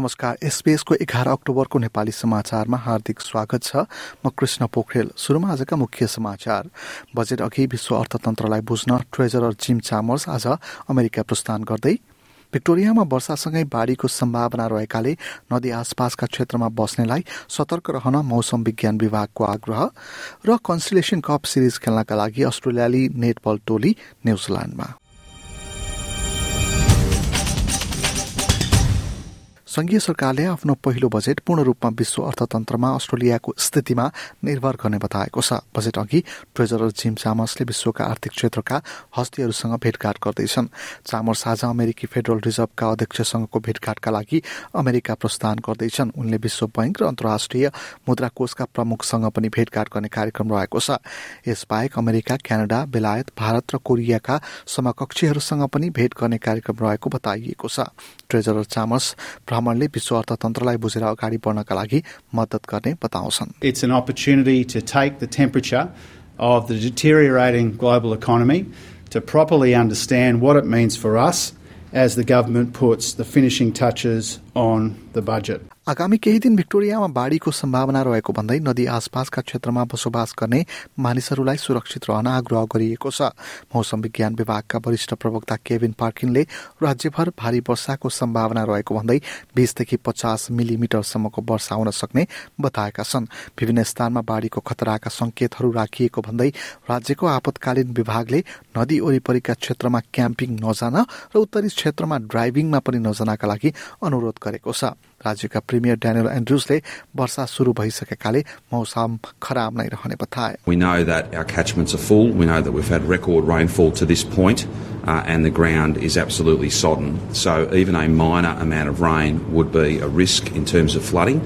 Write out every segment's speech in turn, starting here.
नमस्कार एसपीएसको एघार अक्टोबरको नेपाली समाचारमा हार्दिक स्वागत छ। म कृष्ण पोखरेल सुरुमा आजका मुख्य समाचार। बजेट अघि विश्व अर्थतन्त्रलाई बुझ्न ट्रेजरर जिम चामर्स आज अमेरिका प्रस्थान गर्दै। भिक्टोरियामा वर्षासँगै बाढ़ीको सम्भावना रहेकाले नदी आसपासका क्षेत्रमा बस्नेलाई सतर्क रहन मौसम विज्ञान विभागको आग्रह र कन्सलेसन कप सिरिज खेल्नका लागि अस्ट्रेलियाली नेटबल टोली न्यूजील्याण्डमा संघीय सरकारले आफ्नो पहिलो बजेट पूर्ण रूपमा विश्व अर्थतन्त्रमा अस्ट्रेलियाको स्थितिमा निर्भर गर्ने बताएको छ। बजेट अघि ट्रेजरर जिम चामर्सले विश्वका आर्थिक क्षेत्रका हस्तीहरूसँग भेटघाट गर्दैछन्। चामर्स आज अमेरिकी फेडरल रिजर्भका अध्यक्षसँगको भेटघाटका लागि अमेरिका प्रस्थान गर्दैछन्। उनले विश्व बैंक र अन्तर्राष्ट्रिय मुद्रा कोषका प्रमुखसँग पनि भेटघाट गर्ने कार्यक्रम रहेको छ। यसबाहेक अमेरिका क्यानाडा बेलायत भारत र कोरियाका समकक्षीहरूसँग पनि भेट गर्ने कार्यक्रम रहेको बताइएको छ। Treasurer Chalmers भ्रमणले विश्व अर्थतन्त्रलाई बुझेर अगाडि बढ्नका लागि मद्दत गर्ने बताउँछन् It's an opportunity to take the temperature of the deteriorating global economy to properly understand what it means for us as the government puts the finishing touches on the budget. आगामी केही दिन भिक्टोरियामा बाढ़ीको सम्भावना रहेको भन्दै नदी आसपासका क्षेत्रमा बसोबास गर्ने मानिसहरूलाई सुरक्षित रहन आग्रह गरिएको छ। मौसम विज्ञान विभागका वरिष्ठ प्रवक्ता केभिन पार्किनले राज्यभर भारी वर्षाको सम्भावना रहेको भन्दै बीसदेखि पचास मिलिमिटरसम्मको वर्षा हुन सक्ने बताएका छन्। विभिन्न स्थानमा बाढ़ीको खतराका संकेतहरू राखिएको भन्दै राज्यको आपतकालीन विभागले नदी वरिपरिका क्षेत्रमा क्याम्पिङ नजान र उत्तरी क्षेत्रमा ड्राइभिङमा पनि नजानका लागि अनुरोध गरेको छ। राज्यका प्रिमियर ड्यानियल एन्ड्रुसले वर्षा शुरू भइसकेकाले मौसम खराब नै रहने बताए We know that our catchments are full. We know that we've had record rainfall to this point, uh, and the ground is absolutely sodden. So even a minor amount of rain would be a risk in terms of flooding.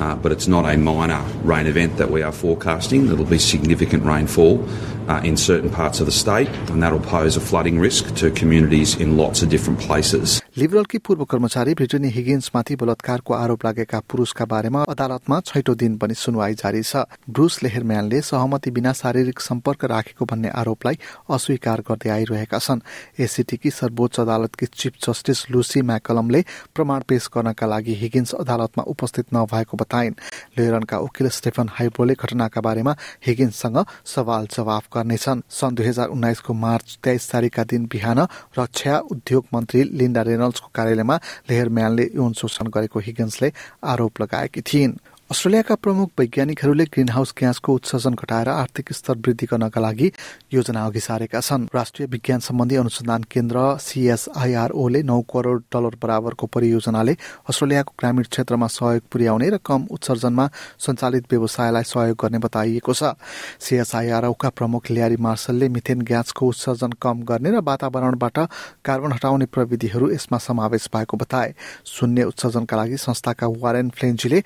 Uh, but it's not a minor rain event that we are forecasting. It'll be significant rainfall uh, in certain parts of the state, and that'll pose a flooding risk to communities in lots of different places. लिबरलकी पूर्व कर्मचारी Britney हिगिन्समाथि बलात्कारको आरोप लागेका पुरुषका बारेमा अदालतमा छैटौं दिन पनि सुनवाई जारी छ। ब्रुस लेहरम्यानले सहमति बिना शारीरिक सम्पर्क राखेको भन्ने आरोपलाई अस्वीकार गर्दै आइरहेका छन्। एसिटीकी सर्वोच्च अदालतकी चिफ जस्टिस लुसी म्याकलमले प्रमाण पेश गर्नका लागि हिगिन्स अदालतमा उपस्थित नभएको बताइन्। लेरनका वकिल स्टेफन हाइब्रोले घटनाका बारेमा हिगिन्ससँग सवाल जवाफ गर्नेछन्। सन् दुई हजार उन्नाइसको मार्च तेइस तारिकका दिन बिहान रक्षा उद्योग मन्त्री लिन्डा रेनल्ड्सको कार्यालयमा लेहरम्यानले यौन शोषण गरेको हिगिन्सले आरोप लगाएकी थिइन्। अस्ट्रेलियाका प्रमुख वैज्ञानिकहरूले ग्रीन हाउस ग्यासको उत्सर्जन घटाएर आर्थिक स्तर वृद्धि गर्नका लागि योजना अघि सारेका छन्। राष्ट्रिय विज्ञान सम्बन्धी अनुसन्धान केन्द्र सीएसआईआरओले नौ करोड़ डलर बराबरको परियोजनाले अस्ट्रेलियाको ग्रामीण क्षेत्रमा सहयोग पुर्याउने र कम उत्सर्जनमा सञ्चालित व्यवसायलाई सहयोग गर्ने बताइएको छ। सीएसआईआरओका प्रमुख ल्यारी मार्सलले मिथेन ग्यासको उत्सर्जन कम गर्ने र वातावरणबाट कार्बन हटाउने प्रविधिहरू यसमा समावेश भएको बताए। शून्य उत्सर्जनका लागि संस्थाका वारेन फ्लेन्जीले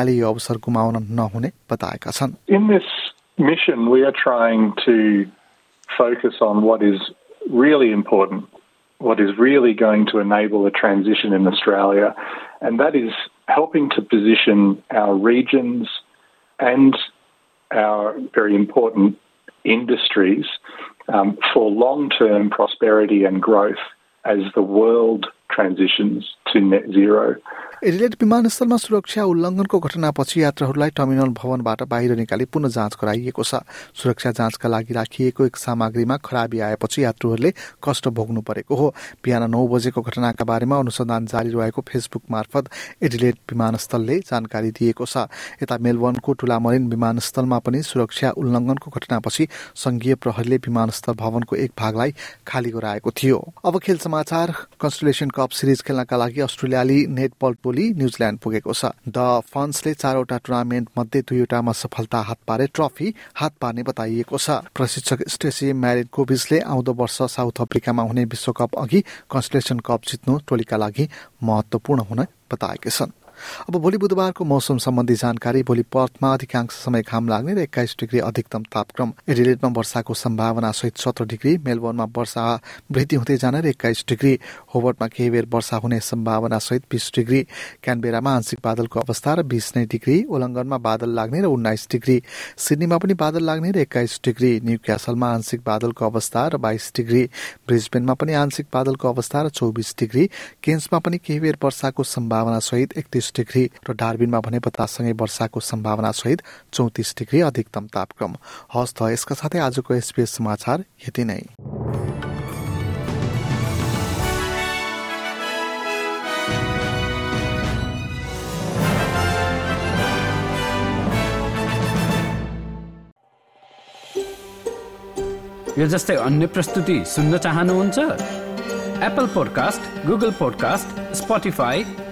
अस्ट्रेलियाले यो अवसर गुमाउन नहुने बताएका छन् In this mission, we are trying to focus on what is really important, what is really going to enable a transition in Australia, and that is helping to position our regions and our very important industries um, for long term prosperity and growth as the world transitions to net zero. Adelaide विमानस्थलमा सुरक्षा उल्लङ्घनको घटनापछि यात्रुहरूलाई terminal भवनबाट बाहिर निकाली पुनः जाँच गराइएको छ। सुरक्षा जाँचका लागि राखिएको एक सामग्रीमा खराबी आएपछि यात्रुहरूले कष्ट भोग्नु परेको हो। बिहान नौ बजेको घटनाका बारेमा अनुसन्धान जारी रहेको फेसबुक मार्फत एडिलेड विमानस्थलले जानकारी दिएको छ। यता मेलबर्नको टुलामरिन विमानस्थलमा पनि सुरक्षा उल्लङ्घनको घटनापछि संघीय प्रहरीले विमानस्थल भवनको एक भागलाई खाली गराएको थियो। अब खेल समाचार कन्सुलेसन कप सिरिज खेल्नका लागि अस्ट्रेलियाली नेटबल टोली न्यूजील्याण्ड पुगेको छ। द फन्सले चारवटा टुर्नामेन्ट मध्ये दुईवटामा सफलता हात पारे ट्रफी हात पार्ने बताइएको छ। प्रशिक्षक स्टेसी म्यारिन कोभिसले आउँदो वर्ष साउथ अफ्रिकामा हुने विश्वकप अघि कन्सलेसन कप जित्नु टोलीका लागि महत्वपूर्ण हुने बताएका छन्। अब भोलि बुधबारको मौसम सम्बन्धी जानकारी भोलि पर्थमा अधिकांश समय घाम लाग्ने र एक्काइस डिग्री अधिकतम तापक्रम। एडिलेटमा वर्षाको सम्भावना सहित सत्र डिग्री मेलबोर्नमा वर्षा वृद्धि हुँदै जाने र एक्काइस डिग्री। होबर्टमा केही बेर वर्षा हुने सम्भावना सहित बिस डिग्री। क्यानबेरामा आंशिक बादलको अवस्था र बिस नै डिग्री। उल्लङ्घनमा बादल लाग्ने र उन्नाइस डिग्री। सिडनीमा पनि बादल लाग्ने र एक्काइस डिग्री। न्यू क्यासलमा आंशिक बादलको अवस्था र बाइस डिग्री। ब्रिजबेनमा पनि आंशिक बादलको अवस्था र चौबिस डिग्री। केन्समा पनि केही बेर वर्षाको सम्भावना सहित एकतिस डिग्री र डार्बिनमा भने बतासँगै वर्षाको सम्भावना सहित चौतिस डिग्री अधिकतम तापक्रम। हस्त यसका साथै आजको एसपीएस समाचार यति नै। यो जस्तै अन्य प्रस्तुति सुन्न चाहनुहुन्छ? Apple podcast Google podcast